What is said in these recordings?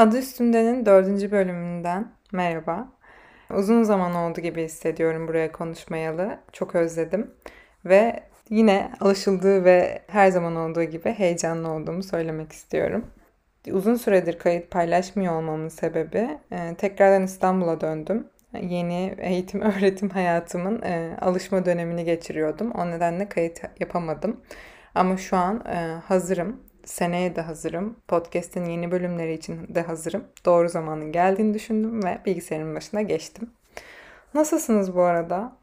Adı Üstünde'nin dördüncü bölümünden merhaba. Uzun zaman oldu gibi hissediyorum buraya konuşmayalı. Çok özledim. Ve yine alışıldığı ve her zaman olduğu gibi heyecanlı olduğumu söylemek istiyorum. Uzun süredir kayıt paylaşmıyor olmamın sebebi e, tekrardan İstanbul'a döndüm. Yeni eğitim öğretim hayatımın e, alışma dönemini geçiriyordum. O nedenle kayıt yapamadım. Ama şu an e, hazırım seneye de hazırım. Podcast'in yeni bölümleri için de hazırım. Doğru zamanın geldiğini düşündüm ve bilgisayarın başına geçtim. Nasılsınız bu arada?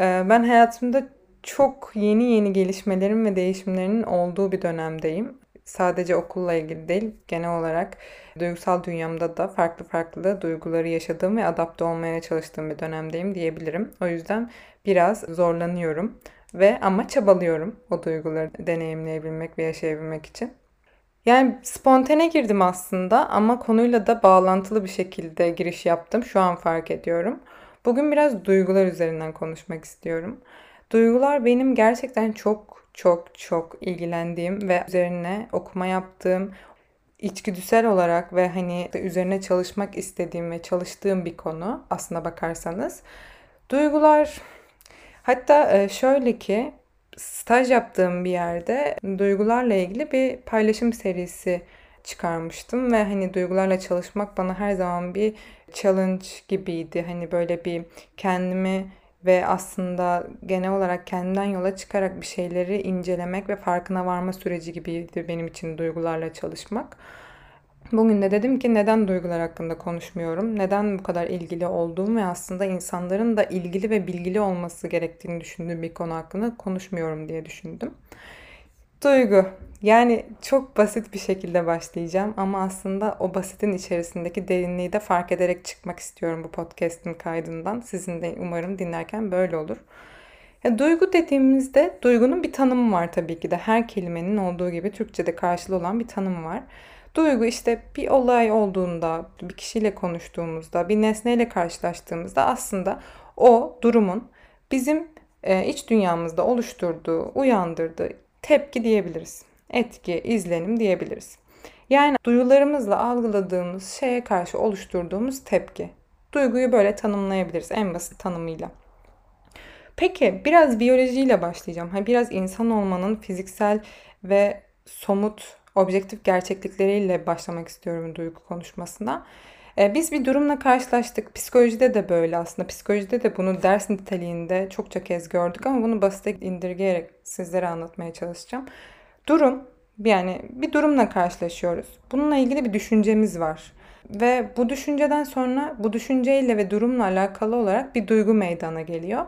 Ee, ben hayatımda çok yeni yeni gelişmelerin ve değişimlerinin olduğu bir dönemdeyim. Sadece okulla ilgili değil, genel olarak duygusal dünyamda da farklı farklı duyguları yaşadığım ve adapte olmaya çalıştığım bir dönemdeyim diyebilirim. O yüzden biraz zorlanıyorum ve ama çabalıyorum o duyguları deneyimleyebilmek ve yaşayabilmek için. Yani spontane girdim aslında ama konuyla da bağlantılı bir şekilde giriş yaptım. Şu an fark ediyorum. Bugün biraz duygular üzerinden konuşmak istiyorum. Duygular benim gerçekten çok çok çok ilgilendiğim ve üzerine okuma yaptığım, içgüdüsel olarak ve hani üzerine çalışmak istediğim ve çalıştığım bir konu aslına bakarsanız. Duygular hatta e, şöyle ki staj yaptığım bir yerde duygularla ilgili bir paylaşım serisi çıkarmıştım ve hani duygularla çalışmak bana her zaman bir challenge gibiydi. Hani böyle bir kendimi ve aslında genel olarak kendimden yola çıkarak bir şeyleri incelemek ve farkına varma süreci gibiydi benim için duygularla çalışmak. Bugün de dedim ki neden duygular hakkında konuşmuyorum? Neden bu kadar ilgili olduğum ve aslında insanların da ilgili ve bilgili olması gerektiğini düşündüğüm bir konu hakkında konuşmuyorum diye düşündüm. Duygu. Yani çok basit bir şekilde başlayacağım ama aslında o basitin içerisindeki derinliği de fark ederek çıkmak istiyorum bu podcast'in kaydından. Sizin de umarım dinlerken böyle olur. Ya, duygu dediğimizde duygunun bir tanımı var tabii ki de. Her kelimenin olduğu gibi Türkçe'de karşılığı olan bir tanımı var. Duygu işte bir olay olduğunda, bir kişiyle konuştuğumuzda, bir nesneyle karşılaştığımızda aslında o durumun bizim e, iç dünyamızda oluşturduğu, uyandırdığı tepki diyebiliriz. Etki, izlenim diyebiliriz. Yani duyularımızla algıladığımız şeye karşı oluşturduğumuz tepki. Duyguyu böyle tanımlayabiliriz en basit tanımıyla. Peki biraz biyolojiyle başlayacağım. Ha, biraz insan olmanın fiziksel ve somut objektif gerçeklikleriyle başlamak istiyorum duygu konuşmasına. Ee, biz bir durumla karşılaştık. Psikolojide de böyle aslında. Psikolojide de bunu ders niteliğinde çokça kez gördük ama bunu basite indirgeyerek sizlere anlatmaya çalışacağım. Durum yani bir durumla karşılaşıyoruz. Bununla ilgili bir düşüncemiz var. Ve bu düşünceden sonra bu düşünceyle ve durumla alakalı olarak bir duygu meydana geliyor.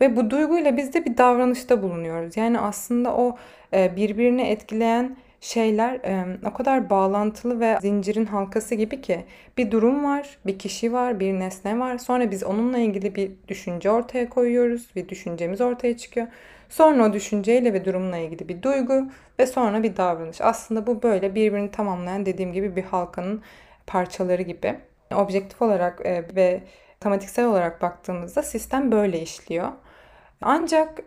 Ve bu duyguyla biz de bir davranışta bulunuyoruz. Yani aslında o e, birbirini etkileyen şeyler e, o kadar bağlantılı ve zincirin halkası gibi ki bir durum var, bir kişi var, bir nesne var. Sonra biz onunla ilgili bir düşünce ortaya koyuyoruz. Bir düşüncemiz ortaya çıkıyor. Sonra o düşünceyle ve durumla ilgili bir duygu ve sonra bir davranış. Aslında bu böyle birbirini tamamlayan dediğim gibi bir halkanın parçaları gibi. Objektif olarak e, ve tematiksel olarak baktığımızda sistem böyle işliyor. Ancak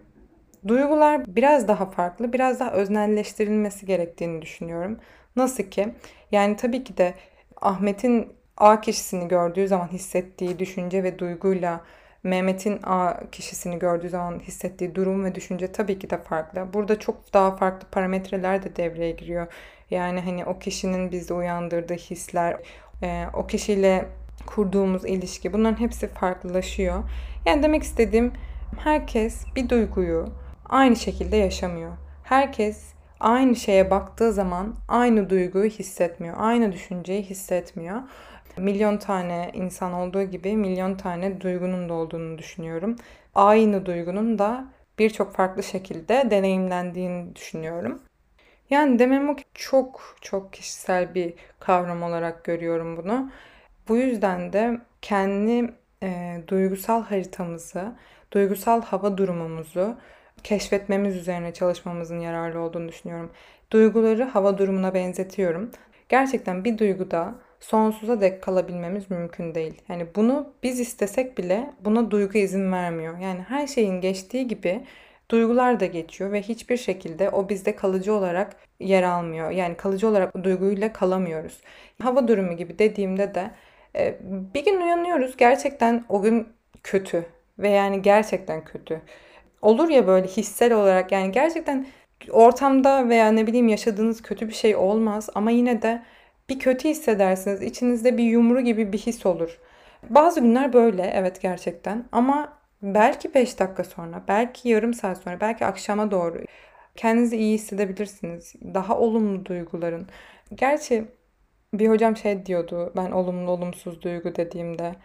Duygular biraz daha farklı, biraz daha öznelleştirilmesi gerektiğini düşünüyorum. Nasıl ki? Yani tabii ki de Ahmet'in A kişisini gördüğü zaman hissettiği düşünce ve duyguyla Mehmet'in A kişisini gördüğü zaman hissettiği durum ve düşünce tabii ki de farklı. Burada çok daha farklı parametreler de devreye giriyor. Yani hani o kişinin bizde uyandırdığı hisler, e, o kişiyle kurduğumuz ilişki bunların hepsi farklılaşıyor. Yani demek istediğim herkes bir duyguyu aynı şekilde yaşamıyor. Herkes aynı şeye baktığı zaman aynı duyguyu hissetmiyor. Aynı düşünceyi hissetmiyor. Milyon tane insan olduğu gibi milyon tane duygunun da olduğunu düşünüyorum. Aynı duygunun da birçok farklı şekilde deneyimlendiğini düşünüyorum. Yani demem ki çok çok kişisel bir kavram olarak görüyorum bunu. Bu yüzden de kendi e, duygusal haritamızı, duygusal hava durumumuzu keşfetmemiz üzerine çalışmamızın yararlı olduğunu düşünüyorum. Duyguları hava durumuna benzetiyorum. Gerçekten bir duyguda sonsuza dek kalabilmemiz mümkün değil. Yani bunu biz istesek bile buna duygu izin vermiyor. Yani her şeyin geçtiği gibi duygular da geçiyor ve hiçbir şekilde o bizde kalıcı olarak yer almıyor. Yani kalıcı olarak duyguyla kalamıyoruz. Hava durumu gibi dediğimde de e, bir gün uyanıyoruz gerçekten o gün kötü ve yani gerçekten kötü. Olur ya böyle hissel olarak yani gerçekten ortamda veya ne bileyim yaşadığınız kötü bir şey olmaz ama yine de bir kötü hissedersiniz. İçinizde bir yumru gibi bir his olur. Bazı günler böyle evet gerçekten ama belki 5 dakika sonra, belki yarım saat sonra, belki akşama doğru kendinizi iyi hissedebilirsiniz. Daha olumlu duyguların. Gerçi bir hocam şey diyordu ben olumlu olumsuz duygu dediğimde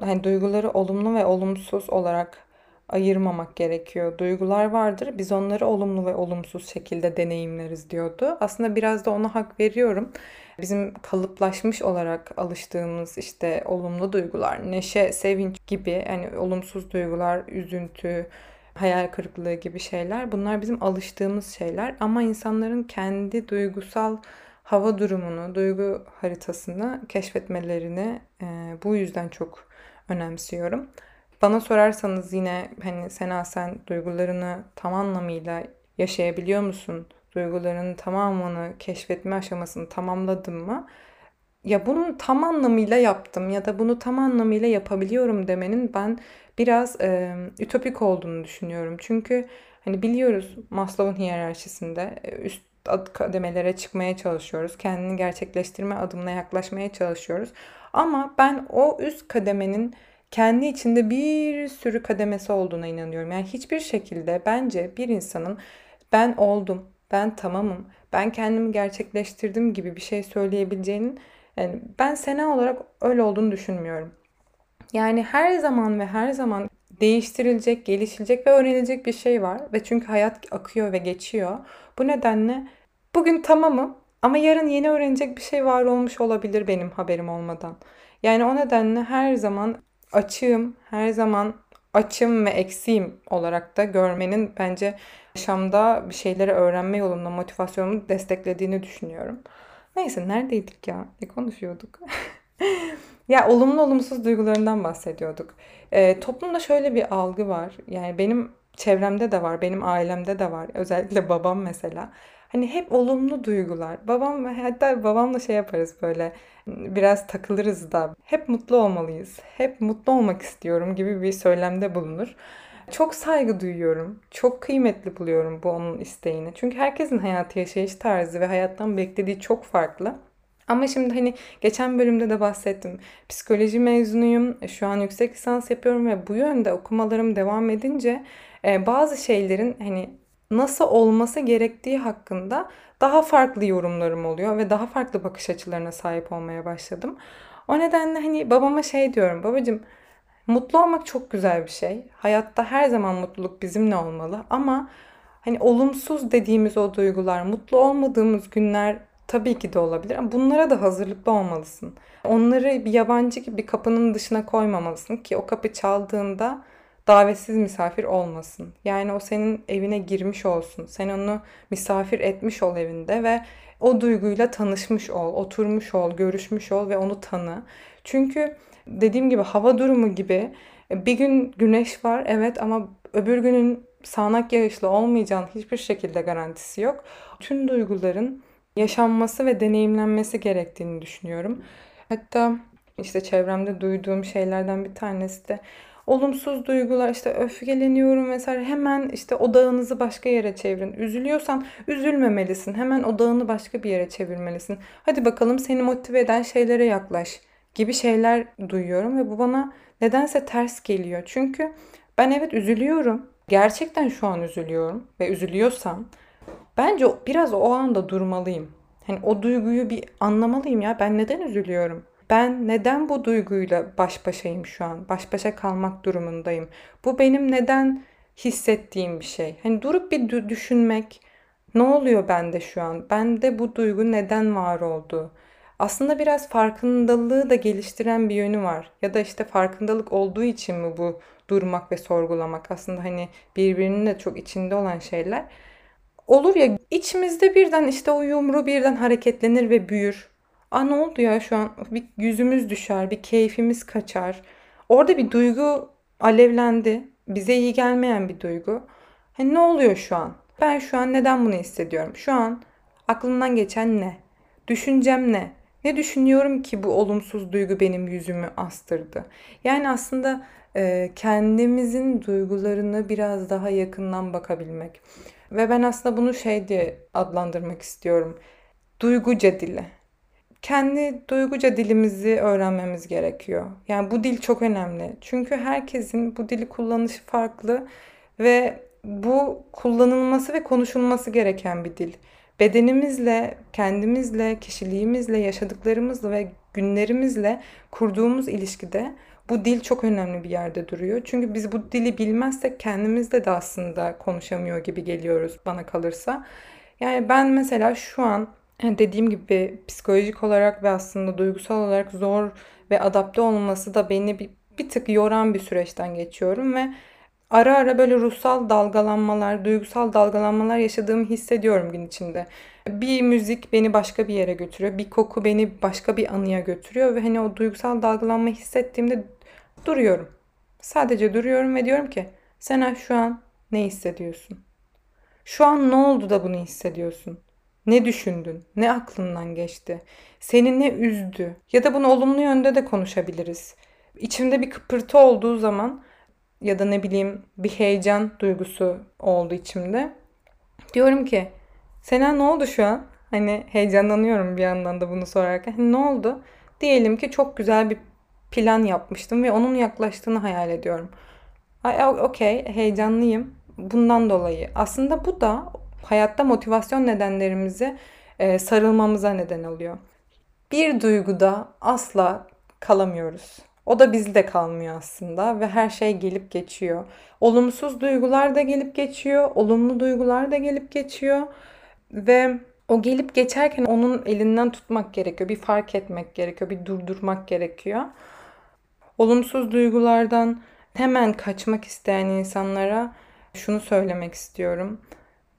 hani duyguları olumlu ve olumsuz olarak ayırmamak gerekiyor. Duygular vardır. Biz onları olumlu ve olumsuz şekilde deneyimleriz diyordu. Aslında biraz da ona hak veriyorum. Bizim kalıplaşmış olarak alıştığımız işte olumlu duygular, neşe, sevinç gibi yani olumsuz duygular, üzüntü, hayal kırıklığı gibi şeyler bunlar bizim alıştığımız şeyler ama insanların kendi duygusal hava durumunu, duygu haritasını keşfetmelerini e, bu yüzden çok önemsiyorum. Bana sorarsanız yine hani Sena sen duygularını tam anlamıyla yaşayabiliyor musun? Duyguların tamamını keşfetme aşamasını tamamladın mı? Ya bunu tam anlamıyla yaptım ya da bunu tam anlamıyla yapabiliyorum demenin ben biraz e, ütopik olduğunu düşünüyorum. Çünkü hani biliyoruz Maslow'un hiyerarşisinde üst kademelere çıkmaya çalışıyoruz. Kendini gerçekleştirme adımına yaklaşmaya çalışıyoruz. Ama ben o üst kademenin kendi içinde bir sürü kademesi olduğuna inanıyorum. Yani hiçbir şekilde bence bir insanın ben oldum, ben tamamım, ben kendimi gerçekleştirdim gibi bir şey söyleyebileceğinin yani ben sena olarak öyle olduğunu düşünmüyorum. Yani her zaman ve her zaman değiştirilecek, gelişilecek ve öğrenilecek bir şey var. Ve çünkü hayat akıyor ve geçiyor. Bu nedenle bugün tamamım ama yarın yeni öğrenecek bir şey var olmuş olabilir benim haberim olmadan. Yani o nedenle her zaman açığım, her zaman açım ve eksiğim olarak da görmenin bence yaşamda bir şeyleri öğrenme yolunda motivasyonumu desteklediğini düşünüyorum. Neyse neredeydik ya? Ne konuşuyorduk? ya olumlu olumsuz duygularından bahsediyorduk. E, toplumda şöyle bir algı var. Yani benim çevremde de var, benim ailemde de var. Özellikle babam mesela. Hani hep olumlu duygular. Babam hatta babamla şey yaparız böyle biraz takılırız da hep mutlu olmalıyız. Hep mutlu olmak istiyorum gibi bir söylemde bulunur. Çok saygı duyuyorum. Çok kıymetli buluyorum bu onun isteğini. Çünkü herkesin hayatı yaşayış tarzı ve hayattan beklediği çok farklı. Ama şimdi hani geçen bölümde de bahsettim. Psikoloji mezunuyum. Şu an yüksek lisans yapıyorum ve bu yönde okumalarım devam edince e, bazı şeylerin hani nasıl olması gerektiği hakkında daha farklı yorumlarım oluyor ve daha farklı bakış açılarına sahip olmaya başladım. O nedenle hani babama şey diyorum. Babacığım mutlu olmak çok güzel bir şey. Hayatta her zaman mutluluk bizimle olmalı ama hani olumsuz dediğimiz o duygular, mutlu olmadığımız günler tabii ki de olabilir ama bunlara da hazırlıklı olmalısın. Onları bir yabancı gibi kapının dışına koymamalısın ki o kapı çaldığında davetsiz misafir olmasın. Yani o senin evine girmiş olsun. Sen onu misafir etmiş ol evinde ve o duyguyla tanışmış ol, oturmuş ol, görüşmüş ol ve onu tanı. Çünkü dediğim gibi hava durumu gibi bir gün güneş var evet ama öbür günün sağanak yağışlı olmayacağın hiçbir şekilde garantisi yok. Tüm duyguların yaşanması ve deneyimlenmesi gerektiğini düşünüyorum. Hatta işte çevremde duyduğum şeylerden bir tanesi de olumsuz duygular işte öfkeleniyorum vesaire hemen işte odağınızı başka yere çevirin. Üzülüyorsan üzülmemelisin. Hemen odağını başka bir yere çevirmelisin. Hadi bakalım seni motive eden şeylere yaklaş gibi şeyler duyuyorum ve bu bana nedense ters geliyor. Çünkü ben evet üzülüyorum. Gerçekten şu an üzülüyorum ve üzülüyorsam bence biraz o anda durmalıyım. Hani o duyguyu bir anlamalıyım ya. Ben neden üzülüyorum? Ben neden bu duyguyla baş başayım şu an? Baş başa kalmak durumundayım. Bu benim neden hissettiğim bir şey. Hani durup bir düşünmek. Ne oluyor bende şu an? Bende bu duygu neden var oldu? Aslında biraz farkındalığı da geliştiren bir yönü var. Ya da işte farkındalık olduğu için mi bu durmak ve sorgulamak? Aslında hani birbirinin de çok içinde olan şeyler. Olur ya içimizde birden işte o yumru birden hareketlenir ve büyür. Aa ne oldu ya şu an bir yüzümüz düşer, bir keyfimiz kaçar. Orada bir duygu alevlendi. Bize iyi gelmeyen bir duygu. Hani ne oluyor şu an? Ben şu an neden bunu hissediyorum? Şu an aklımdan geçen ne? Düşüncem ne? Ne düşünüyorum ki bu olumsuz duygu benim yüzümü astırdı? Yani aslında e, kendimizin duygularını biraz daha yakından bakabilmek. Ve ben aslında bunu şey diye adlandırmak istiyorum. Duyguca dili. Kendi duyguca dilimizi öğrenmemiz gerekiyor. Yani bu dil çok önemli. Çünkü herkesin bu dili kullanışı farklı ve bu kullanılması ve konuşulması gereken bir dil. Bedenimizle, kendimizle, kişiliğimizle, yaşadıklarımızla ve günlerimizle kurduğumuz ilişkide bu dil çok önemli bir yerde duruyor. Çünkü biz bu dili bilmezsek kendimizde de aslında konuşamıyor gibi geliyoruz bana kalırsa. Yani ben mesela şu an dediğim gibi psikolojik olarak ve aslında duygusal olarak zor ve adapte olması da beni bir, bir tık yoran bir süreçten geçiyorum ve ara ara böyle ruhsal dalgalanmalar, duygusal dalgalanmalar yaşadığımı hissediyorum gün içinde. Bir müzik beni başka bir yere götürüyor. Bir koku beni başka bir anıya götürüyor ve hani o duygusal dalgalanmayı hissettiğimde duruyorum. Sadece duruyorum ve diyorum ki Sena şu an ne hissediyorsun? Şu an ne oldu da bunu hissediyorsun? Ne düşündün? Ne aklından geçti? Seni ne üzdü? Ya da bunu olumlu yönde de konuşabiliriz. İçimde bir kıpırtı olduğu zaman ya da ne bileyim bir heyecan duygusu oldu içimde. Diyorum ki Sena ne oldu şu an? Hani heyecanlanıyorum bir yandan da bunu sorarken. Hani ne oldu? Diyelim ki çok güzel bir plan yapmıştım ve onun yaklaştığını hayal ediyorum. Ay okey heyecanlıyım. Bundan dolayı. Aslında bu da hayatta motivasyon nedenlerimizi e, sarılmamıza neden oluyor. Bir duyguda asla kalamıyoruz. O da bizde kalmıyor aslında ve her şey gelip geçiyor. Olumsuz duygular da gelip geçiyor, olumlu duygular da gelip geçiyor ve o gelip geçerken onun elinden tutmak gerekiyor. Bir fark etmek gerekiyor, bir durdurmak gerekiyor. Olumsuz duygulardan hemen kaçmak isteyen insanlara şunu söylemek istiyorum.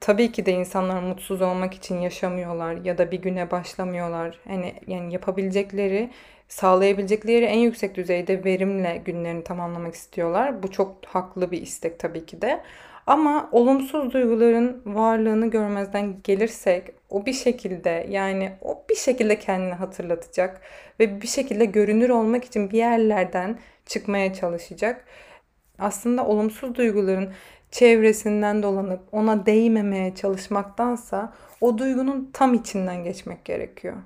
Tabii ki de insanlar mutsuz olmak için yaşamıyorlar ya da bir güne başlamıyorlar. Hani yani yapabilecekleri, sağlayabilecekleri en yüksek düzeyde verimle günlerini tamamlamak istiyorlar. Bu çok haklı bir istek tabii ki de. Ama olumsuz duyguların varlığını görmezden gelirsek o bir şekilde yani o bir şekilde kendini hatırlatacak ve bir şekilde görünür olmak için bir yerlerden çıkmaya çalışacak. Aslında olumsuz duyguların çevresinden dolanıp ona değmemeye çalışmaktansa o duygunun tam içinden geçmek gerekiyor.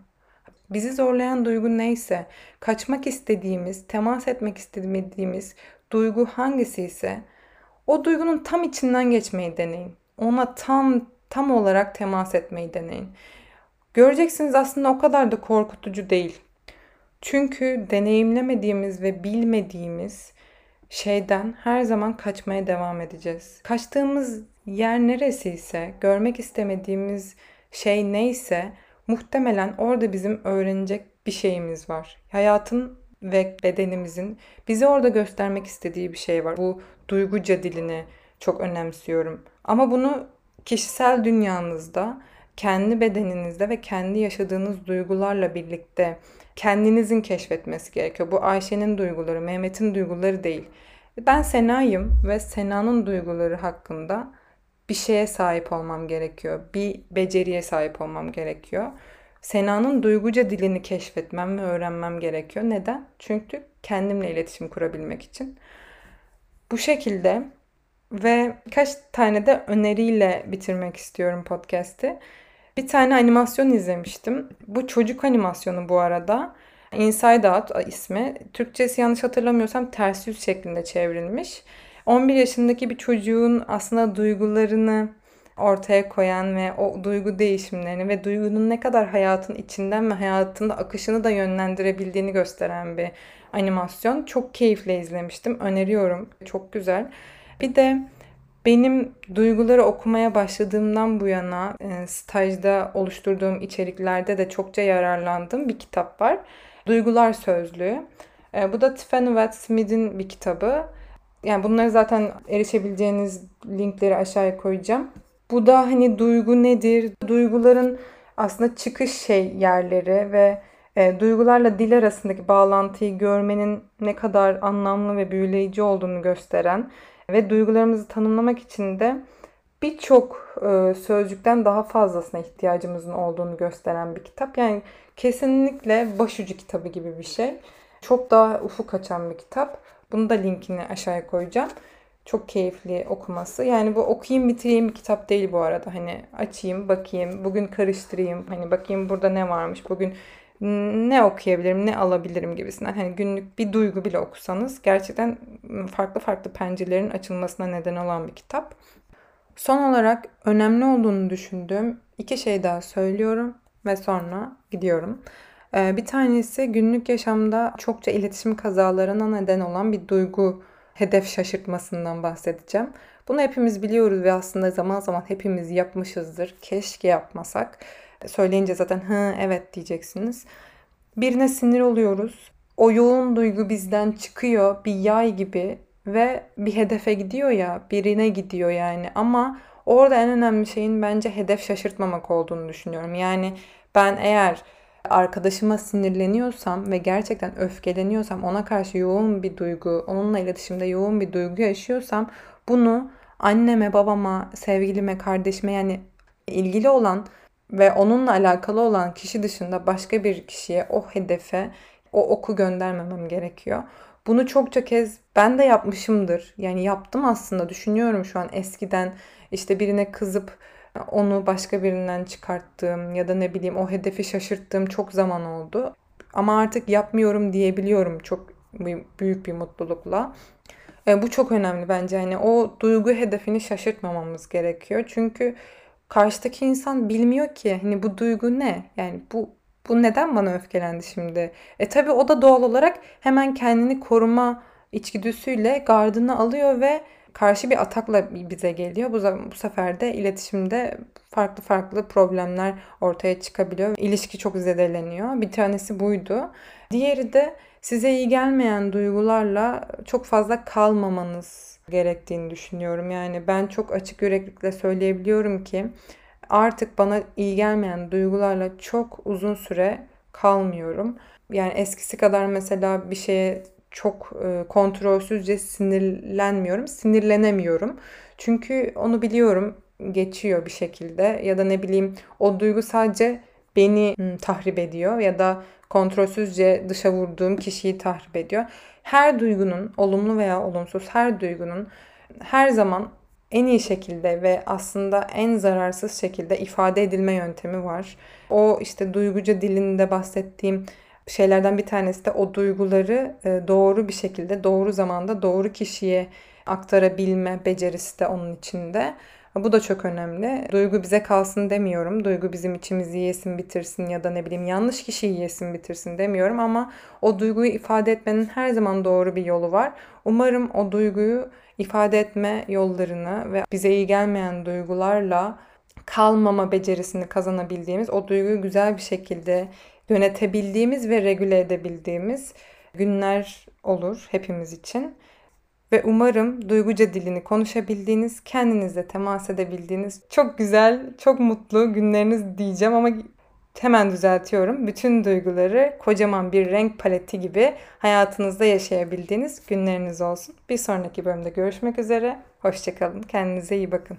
Bizi zorlayan duygu neyse, kaçmak istediğimiz, temas etmek istediğimiz duygu hangisi ise o duygunun tam içinden geçmeyi deneyin. Ona tam tam olarak temas etmeyi deneyin. Göreceksiniz aslında o kadar da korkutucu değil. Çünkü deneyimlemediğimiz ve bilmediğimiz şeyden her zaman kaçmaya devam edeceğiz. Kaçtığımız yer neresi ise, görmek istemediğimiz şey neyse muhtemelen orada bizim öğrenecek bir şeyimiz var. Hayatın ve bedenimizin bize orada göstermek istediği bir şey var. Bu duyguca dilini çok önemsiyorum. Ama bunu kişisel dünyanızda, kendi bedeninizde ve kendi yaşadığınız duygularla birlikte kendinizin keşfetmesi gerekiyor. Bu Ayşe'nin duyguları, Mehmet'in duyguları değil. Ben Sena'yım ve Sena'nın duyguları hakkında bir şeye sahip olmam gerekiyor. Bir beceriye sahip olmam gerekiyor. Sena'nın duyguca dilini keşfetmem ve öğrenmem gerekiyor. Neden? Çünkü kendimle iletişim kurabilmek için. Bu şekilde ve kaç tane de öneriyle bitirmek istiyorum podcast'i. Bir tane animasyon izlemiştim. Bu çocuk animasyonu bu arada. Inside Out ismi. Türkçesi yanlış hatırlamıyorsam ters yüz şeklinde çevrilmiş. 11 yaşındaki bir çocuğun aslında duygularını ortaya koyan ve o duygu değişimlerini ve duygunun ne kadar hayatın içinden ve hayatında akışını da yönlendirebildiğini gösteren bir animasyon. Çok keyifle izlemiştim. Öneriyorum. Çok güzel. Bir de benim duyguları okumaya başladığımdan bu yana e, stajda oluşturduğum içeriklerde de çokça yararlandığım bir kitap var. Duygular Sözlüğü. E, bu da Tiffany Watt Smith'in bir kitabı. Yani bunları zaten erişebileceğiniz linkleri aşağıya koyacağım. Bu da hani duygu nedir? Duyguların aslında çıkış şey yerleri ve e, duygularla dil arasındaki bağlantıyı görmenin ne kadar anlamlı ve büyüleyici olduğunu gösteren ve duygularımızı tanımlamak için de birçok e, sözcükten daha fazlasına ihtiyacımızın olduğunu gösteren bir kitap. Yani kesinlikle başucu kitabı gibi bir şey. Çok daha ufuk açan bir kitap. Bunu da linkini aşağıya koyacağım. Çok keyifli okuması. Yani bu okuyayım bitireyim bir kitap değil bu arada. Hani açayım, bakayım, bugün karıştırayım. Hani bakayım burada ne varmış, bugün ne okuyabilirim, ne alabilirim gibisinden. Hani günlük bir duygu bile okusanız gerçekten farklı farklı pencerelerin açılmasına neden olan bir kitap. Son olarak önemli olduğunu düşündüğüm iki şey daha söylüyorum ve sonra gidiyorum. Bir tanesi günlük yaşamda çokça iletişim kazalarına neden olan bir duygu hedef şaşırtmasından bahsedeceğim. Bunu hepimiz biliyoruz ve aslında zaman zaman hepimiz yapmışızdır. Keşke yapmasak. Söyleyince zaten hı evet diyeceksiniz. Birine sinir oluyoruz. O yoğun duygu bizden çıkıyor bir yay gibi ve bir hedefe gidiyor ya, birine gidiyor yani. Ama orada en önemli şeyin bence hedef şaşırtmamak olduğunu düşünüyorum. Yani ben eğer arkadaşıma sinirleniyorsam ve gerçekten öfkeleniyorsam, ona karşı yoğun bir duygu, onunla iletişimde yoğun bir duygu yaşıyorsam bunu anneme, babama, sevgilime, kardeşime yani ilgili olan ve onunla alakalı olan kişi dışında başka bir kişiye o hedefe o oku göndermemem gerekiyor. Bunu çokça kez ben de yapmışımdır. Yani yaptım aslında düşünüyorum şu an eskiden işte birine kızıp onu başka birinden çıkarttığım ya da ne bileyim o hedefi şaşırttığım çok zaman oldu. Ama artık yapmıyorum diyebiliyorum çok büyük bir mutlulukla. E, bu çok önemli bence. Yani o duygu hedefini şaşırtmamamız gerekiyor. Çünkü karşıdaki insan bilmiyor ki hani bu duygu ne? Yani bu bu neden bana öfkelendi şimdi? E tabi o da doğal olarak hemen kendini koruma içgüdüsüyle gardını alıyor ve karşı bir atakla bize geliyor. Bu, bu sefer de iletişimde farklı farklı problemler ortaya çıkabiliyor. İlişki çok zedeleniyor. Bir tanesi buydu. Diğeri de size iyi gelmeyen duygularla çok fazla kalmamanız gerektiğini düşünüyorum. Yani ben çok açık yüreklikle söyleyebiliyorum ki artık bana iyi gelmeyen duygularla çok uzun süre kalmıyorum. Yani eskisi kadar mesela bir şeye çok e, kontrolsüzce sinirlenmiyorum, sinirlenemiyorum. Çünkü onu biliyorum geçiyor bir şekilde ya da ne bileyim o duygu sadece beni tahrip ediyor ya da kontrolsüzce dışa vurduğum kişiyi tahrip ediyor. Her duygunun olumlu veya olumsuz her duygunun her zaman en iyi şekilde ve aslında en zararsız şekilde ifade edilme yöntemi var. O işte duygucu dilinde bahsettiğim şeylerden bir tanesi de o duyguları doğru bir şekilde, doğru zamanda, doğru kişiye aktarabilme becerisi de onun içinde. Bu da çok önemli. Duygu bize kalsın demiyorum. Duygu bizim içimizi yesin bitirsin ya da ne bileyim yanlış kişiyi yesin bitirsin demiyorum ama o duyguyu ifade etmenin her zaman doğru bir yolu var. Umarım o duyguyu ifade etme yollarını ve bize iyi gelmeyen duygularla kalmama becerisini kazanabildiğimiz, o duyguyu güzel bir şekilde yönetebildiğimiz ve regüle edebildiğimiz günler olur hepimiz için. Ve umarım duyguca dilini konuşabildiğiniz, kendinizle temas edebildiğiniz çok güzel, çok mutlu günleriniz diyeceğim ama hemen düzeltiyorum. Bütün duyguları kocaman bir renk paleti gibi hayatınızda yaşayabildiğiniz günleriniz olsun. Bir sonraki bölümde görüşmek üzere. Hoşçakalın. Kendinize iyi bakın.